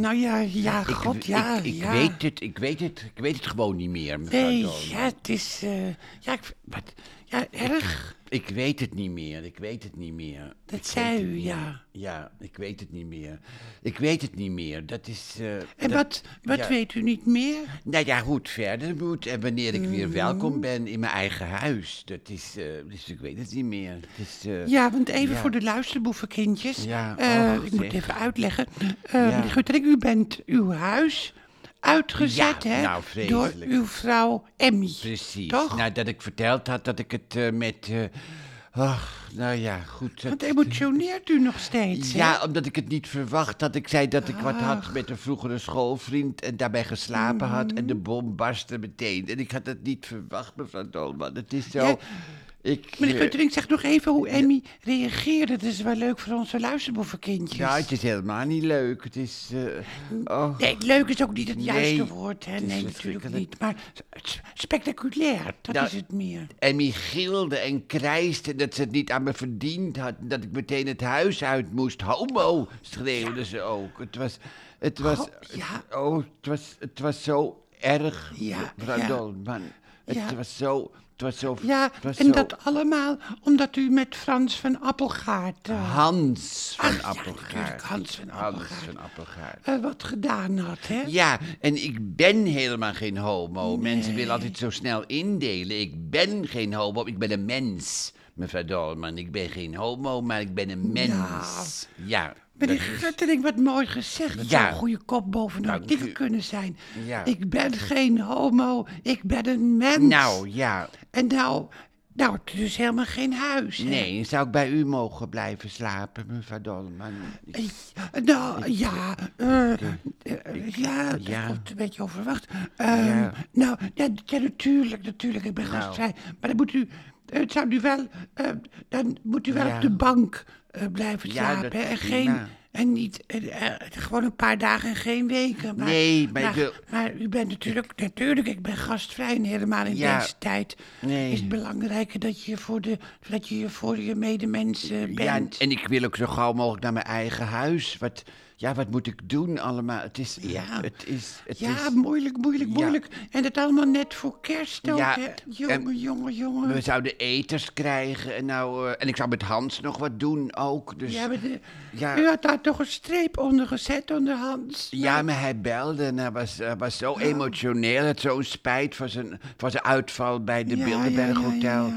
nou ja, ja, Ik, god, ja, ik, ik ja. weet het, ik weet het, ik weet het gewoon niet meer, mevrouw Nee, ja, het is, eh, ja, ik, wat, ja, erg. Ik weet het niet meer, ik weet het niet meer. Dat zei u, ja. Ja, ik weet het niet meer. Ik weet het niet meer, dat is... eh, En dat- wat, wat ja. weet u niet meer? Nou ja, hoe het verder moet en wanneer ik Mm. weer welkom ben in mijn eigen huis. Dat is, eh, dus ik weet het niet meer. Het is, eh, Ja, want even ja. voor de luisterboevenkindjes. Ja, och, ik moet zeg. even uitleggen. Eh Ja. U bent uw huis uitgezet, Ja, hè? nou, door uw vrouw Emmy. Precies. Toch? Nou, dat ik verteld had dat ik het eh, met... eh, ach, nou ja, goed. Wat dat- emotioneert u nog steeds, hè? Ja, omdat ik het niet verwacht had. Ik zei dat ik wat had met een vroegere schoolvriend en daarbij geslapen had. En de Mhm. bom barstte meteen. En ik had het niet verwacht, mevrouw Dolman. Het is zo... Ja. Ik, Meneer eh, Guttering, zeg nog even hoe Emmy reageerde. Dat is wel leuk voor onze luisterboevenkindjes. ja, het is helemaal niet leuk. Het is... eh, oh. Nee, leuk is ook niet het juiste Nee, woord, hè? Nee, natuurlijk niet. Maar spectaculair, dat Nou, is het meer. Emmy gilde en krijste dat ze het niet aan me verdiend had. en Dat ik meteen het huis uit moest. Homo, schreeuwde ze ook. Het was... Het was... Oh, ja. Oh, het was, het was zo erg, Ja, ja. Dolman. Het Ja. was zo... Het was zo... Ja, was en zo- dat allemaal omdat u met Frans van Appelgaard eh, Hans van Ach, Appelgaard. Hans van Hans Appelgaard. van Appelgaard. eh, wat gedaan had, hè? Ja, en ik ben helemaal geen homo. Mensen willen altijd zo snel indelen. Ik ben geen homo, ik ben een mens. Mevrouw Dolman, ik ben geen homo, maar ik ben een mens. Ja. Meneer Guttering, wat mooi gezegd. Dat Ja. zou een goede kop boven de Dank artikel u. kunnen zijn. Ja. Ik ben geen homo, ik ben een mens. Nou, ja. En nou, nou, het is dus helemaal geen huis, hè? Nee, zou ik bij u mogen blijven slapen, mevrouw Dolman? Ik- Eh, Nou, ja, eh, eh, ja, dat ja. komt een beetje overwacht. Ehm, Ja. Nou, ja, ja, natuurlijk, natuurlijk, ik ben Nou. gastvrij. Maar dan moet u, het zou u wel, dan moet u wel op de bank eh, blijven Ja, slapen. dat en, geen, en niet, eh, eh, gewoon een paar dagen en geen weken. Maar, Nee, maar ik maar, wil- maar u bent natuurlijk, natuurlijk, ik ben gastvrij. En helemaal in Ja. deze tijd Nee. is het belangrijker dat je voor, de, dat je voor je medemensen Ja, bent. en ik wil ook zo gauw mogelijk naar mijn eigen huis. Wat, ja, wat moet ik doen allemaal? Het is... Ja. Het is... Het Ja, is moeilijk, moeilijk, Ja. moeilijk. En dat allemaal net voor kerst ook, Ja, hè? en- Jongen, jongen, jongen. We zouden eters krijgen en nou... eh, en ik zou met Hans nog wat doen ook, dus... Ja, maar de- Ja. U had daar toch een streep onder gezet, onder Hans? Ja, maar hij belde en hij was, hij was zo emotioneel. Hij had zo'n spijt voor zijn, voor zijn uitval bij de Bilderberg Hotel.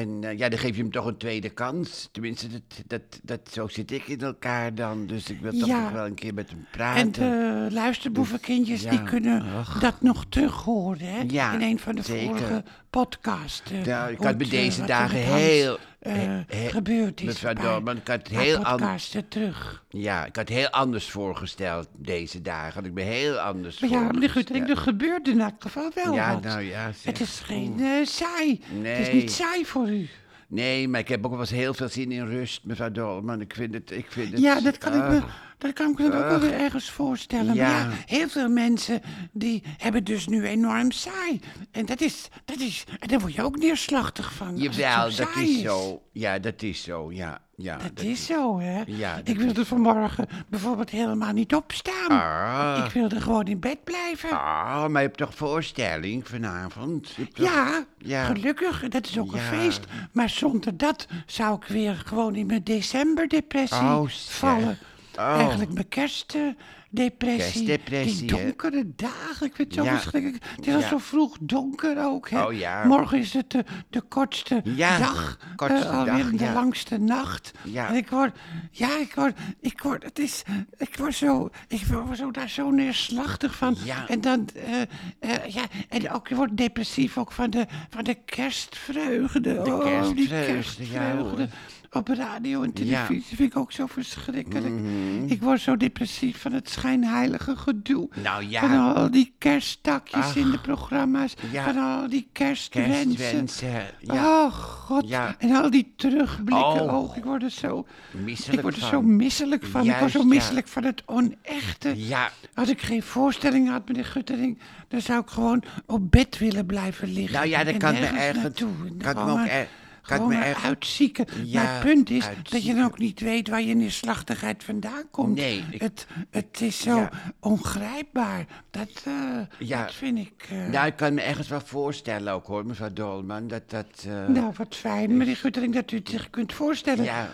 En eh, ja, dan geef je hem toch een tweede kans. Tenminste, dat, dat, dat, zo zit ik in elkaar dan. Dus ik wil toch Ja. nog wel een keer met hem En praten. de luisterboevenkindjes, Ja, die kunnen ach. dat nog terug horen, hè? Ja, in een van de zeker. vorige podcasts. eh, Ja, ik had me eh, deze dagen heel... eh, he- he- gebeurd is. Mevrouw Dolman, ik had heel anders... terug. Ja, ik had heel anders voorgesteld deze dagen. Had ik me heel anders Maar ja, voorgesteld. Guttering, er gebeurde in elk geval wel Ja, wat. nou ja, zeg. Het is geen eh, saai. Het is niet saai voor u. Nee, maar ik heb ook wel eens heel veel zin in rust, mevrouw Dolman. Ik vind het... Ik vind het Ja, dat kan, ik me, ah. Dat kan ik me ook wel weer ergens voorstellen. Ja. Maar ja, heel veel mensen die hebben dus nu enorm saai. En dat is, dat is, en daar word je ook neerslachtig van. Jawel, dat is zo. Ja, dat is zo, ja. ja Dat is zo, hè? Ja, ik wilde vanmorgen bijvoorbeeld helemaal niet opstaan. Ah. Ik wilde gewoon in bed blijven. Ah, maar je hebt toch voorstelling vanavond? Toch- Ja, Ja. gelukkig, dat is ook een feest. Maar zonder dat zou ik weer gewoon in mijn decemberdepressie Oh, vallen. Oh. Eigenlijk mijn kerstdepressie. Kerstdepressie, Die hè? donkere dagen, ik vind het zo Ja. verschrikkelijk. Het is al Ja. zo vroeg donker ook. Hè? Oh, ja. Morgen is het de, de kortste dag, kortste eh, alweer dag, de langste nacht. En ik word, ja, ik word, ik word, het is, ik word zo, ik word zo daar zo neerslachtig van. En dan, eh, eh, ja, en ook, je wordt depressief ook van de, van de kerstvreugde. oh, die kerstvreugde, ja, hoor. kerstvreugde. Op radio en televisie vind ik ook zo verschrikkelijk. Mhm. Ik word zo depressief van het schijnheilige gedoe. Nou ja. Van al die kersttakjes in de programma's. Ja. Van al die kerstwensen. Kerstwensen, ja. Oh, god. Ja. En al die terugblikken. Oh. Oh, ik word er zo, Misselijk ik word er van. zo misselijk van. ik word zo misselijk van het onechte. Ja. Als ik geen voorstelling had, meneer Guttering, dan zou ik gewoon op bed willen blijven liggen. Nou ja, dat kan me ergens... naartoe. Kan ik me gewoon ook maar- er- gewoon me maar echt- uitzieken. Ja, maar het punt is dat je dan ook niet weet waar je neerslachtigheid vandaan komt. Nee, ik- het, het is zo Ja. ongrijpbaar. Dat, eh, Ja. dat vind ik... eh, Nou, ik kan me ergens wel voorstellen ook hoor, mevrouw Dolman, dat dat... eh, nou, wat fijn, meneer Guttering, dat u het zich kunt voorstellen. Ja.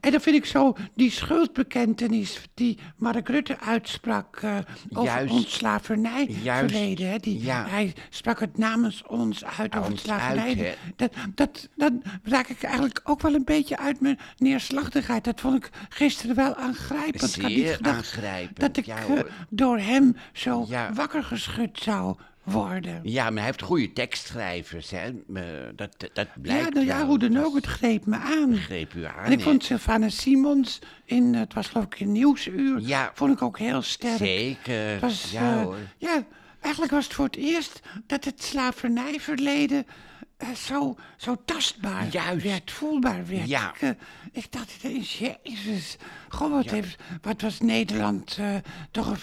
En dan vind ik zo die schuldbekentenis die Mark Rutte uitsprak eh, over Juist. ons slavernijverleden. Hè? Die, Ja. Hij sprak het namens ons uit over het slavernij. uit, dat, dat, dan raak ik eigenlijk ook wel een beetje uit mijn neerslachtigheid. Dat vond ik gisteren wel aangrijpend. ik had niet Zeer gedacht aangrijpend, dat ik ja, eh, door hem zo Ja. wakker geschud zou worden. Ja, maar hij heeft goede tekstschrijvers, hè. Me- Dat, dat, blijkt Ja, nou ja, wel. hoe dan ook, het greep me aan. greep u aan, En ik hè. vond Sylvana Simons in, eh, het was geloof ik in Nieuwsuur, Ja. vond ik ook heel sterk. Zeker, Het was, ja eh, hoor. ja, eigenlijk was het voor het eerst dat het slavernijverleden eh, zo, zo tastbaar Juist. werd, voelbaar werd. Ja. Ik, eh, ik dacht jezus, goh, wat, heeft, wat was Nederland eh, toch een...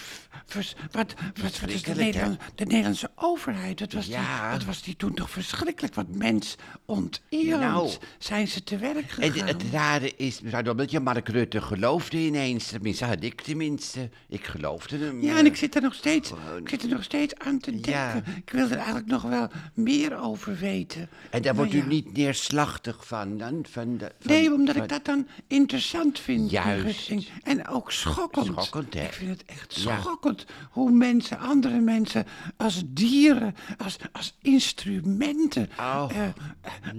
vers- wat, wat, wat is de? Nederland, de Nederlandse overheid, wat was, Ja. die, wat was die toen toch verschrikkelijk, wat mens onterend Nou. zijn ze te werk En gegaan. het rare is, mevrouw dat Mark Rutte geloofde ineens. Tenminste, had ik tenminste. Ik geloofde hem. Ja, en ik zit er nog steeds, ik zit er nog steeds aan te denken. Ik wil er eigenlijk nog wel meer over weten. En daar wordt u ja. niet neerslachtig van dan? Van de, van, Nee, omdat van- ik dat dan interessant vind. Juist. En ook schokkend. Schokkend, hè? Ik vind het echt Ja. schokkend hoe mensen, andere mensen, als dieren, als, als instrumenten, Oh, eh, eh,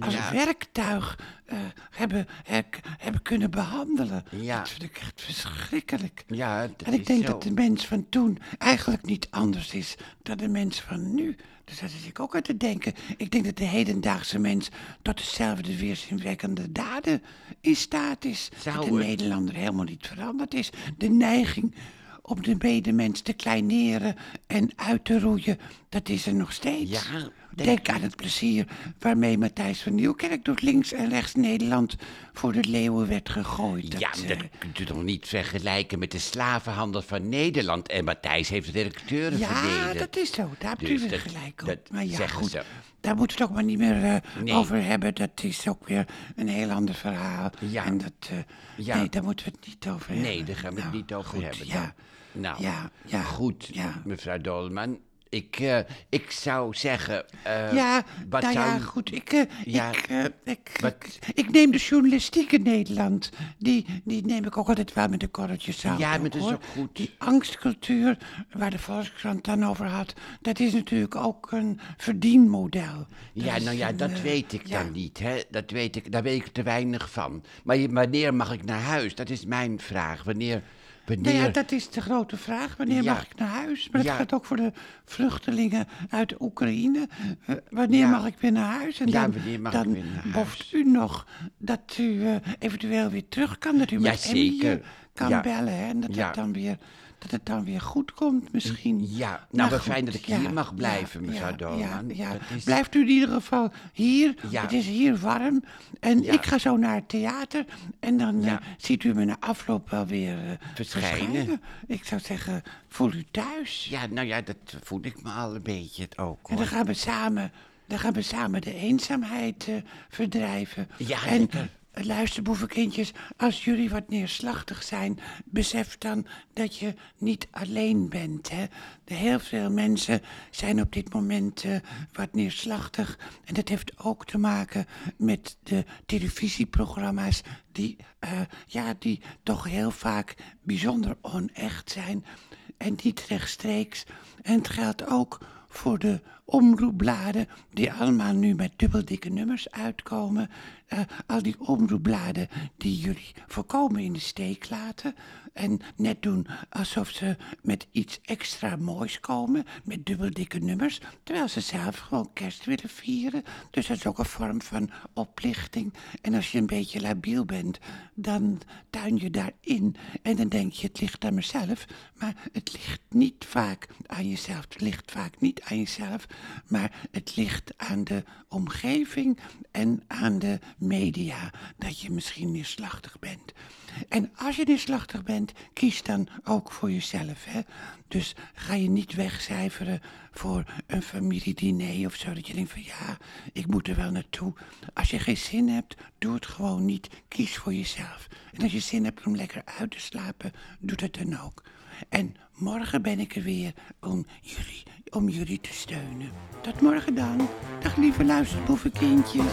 als ja. werktuig eh, hebben, heb- hebben kunnen behandelen. Ja. Dat vind ik echt verschrikkelijk. Ja, dat En ik denk zo. dat de mens van toen eigenlijk niet anders is dan de mens van nu. Dus daar zit ik ook aan te denken. Ik denk dat de hedendaagse mens tot dezelfde weerzinwekkende daden in staat is. Zou dat de het? Nederlander helemaal niet veranderd is. De neiging om de medemens te kleineren en uit te roeien, dat is er nog steeds. Ja, Denk, aan het plezier waarmee Matthijs van Nieuwkerk door links en rechts Nederland voor de leeuwen werd gegooid. Ja, Dat, maar eh, dat kunt u toch niet vergelijken met de slavenhandel van Nederland. En Matthijs heeft de directeuren Ja, verleden. dat is zo. Daar hebt Dus u weer dat- gelijk op. dat maar ja, goed. ze. Daar moeten we het ook maar niet meer eh, Nee. over hebben. Dat is ook weer een heel ander verhaal. Ja. En dat, eh, Ja. Nee, daar moeten we het niet over hebben. Nee, daar gaan we het Nou, niet over goed, hebben. Ja. dan. Nou, Ja, ja, goed, ja. mevrouw Dolman. Ik, eh, ik zou zeggen... eh, ja, wat nou zou ja, goed. Ik, eh, Ja, ik, ik, wat- ik, ik neem de journalistiek in Nederland. Die, die neem ik ook altijd wel met een korreltje zout. Ja, maar dat is ook goed. Die angstcultuur waar de Volkskrant dan over had, dat is natuurlijk ook een verdienmodel. Ja, nou ja, dat weet ik ja. dan niet. Hè? Dat weet ik, daar weet ik te weinig van. Maar wanneer mag ik naar huis? Dat is mijn vraag. Wanneer... wanneer... Nou ja, dat is de grote vraag. Wanneer Ja. mag ik naar huis? Maar dat Ja. gaat ook voor de vluchtelingen uit Oekraïne. Eh, wanneer Ja. mag ik weer naar huis? En Ja, dan, wanneer mag ik dan boft huis? u nog dat u eh, eventueel weer terug kan. Dat u met Emmy kan bellen. Hè? En dat, het dan weer, dat het dan weer goed komt misschien. Ja, nou, goed, fijn dat ik ja, hier mag blijven, mevrouw ja. Ja, is- Blijft u in ieder geval hier. Het is hier warm. En ik ga zo naar het theater. En dan eh, ziet u me na afloop wel weer eh, Verschijnen. verschijnen. Ik zou zeggen, voel u thuis. Ja, nou ja, dat voel ik me al een beetje het ook, En dan gaan we samen, dan gaan we samen de eenzaamheid eh, verdrijven. Ja, en luister, boevenkindjes, als jullie wat neerslachtig zijn, besef dan dat je niet alleen bent. Hè? Heel veel mensen zijn op dit moment eh, wat neerslachtig. En dat heeft ook te maken met de televisieprogramma's die, eh, ja, die toch heel vaak bijzonder onecht zijn en niet rechtstreeks. En het geldt ook voor de omroepbladen, die allemaal nu met dubbeldikke nummers uitkomen. Eh, al die omroepbladen die jullie voorkomen in de steek laten. En net doen alsof ze met iets extra moois komen, met dubbeldikke nummers. Terwijl ze zelf gewoon kerst willen vieren. Dus dat is ook een vorm van oplichting. En als je een beetje labiel bent, dan tuin je daarin. En dan denk je, het ligt aan mezelf. Maar het ligt niet vaak aan jezelf. Het ligt vaak niet aan jezelf. Maar het ligt aan de omgeving en aan de media. Dat je misschien neerslachtig bent. En als je neerslachtig bent, kies dan ook voor jezelf. Hè? Dus ga je niet wegcijferen voor een familiediner of zo. Dat je denkt van ja, ik moet er wel naartoe. Als je geen zin hebt, doe het gewoon niet. Kies voor jezelf. En als je zin hebt om lekker uit te slapen, doe het dan ook. En morgen ben ik er weer om jullie, om jullie te steunen. Tot morgen dan. Dag lieve luisterboevenkindjes.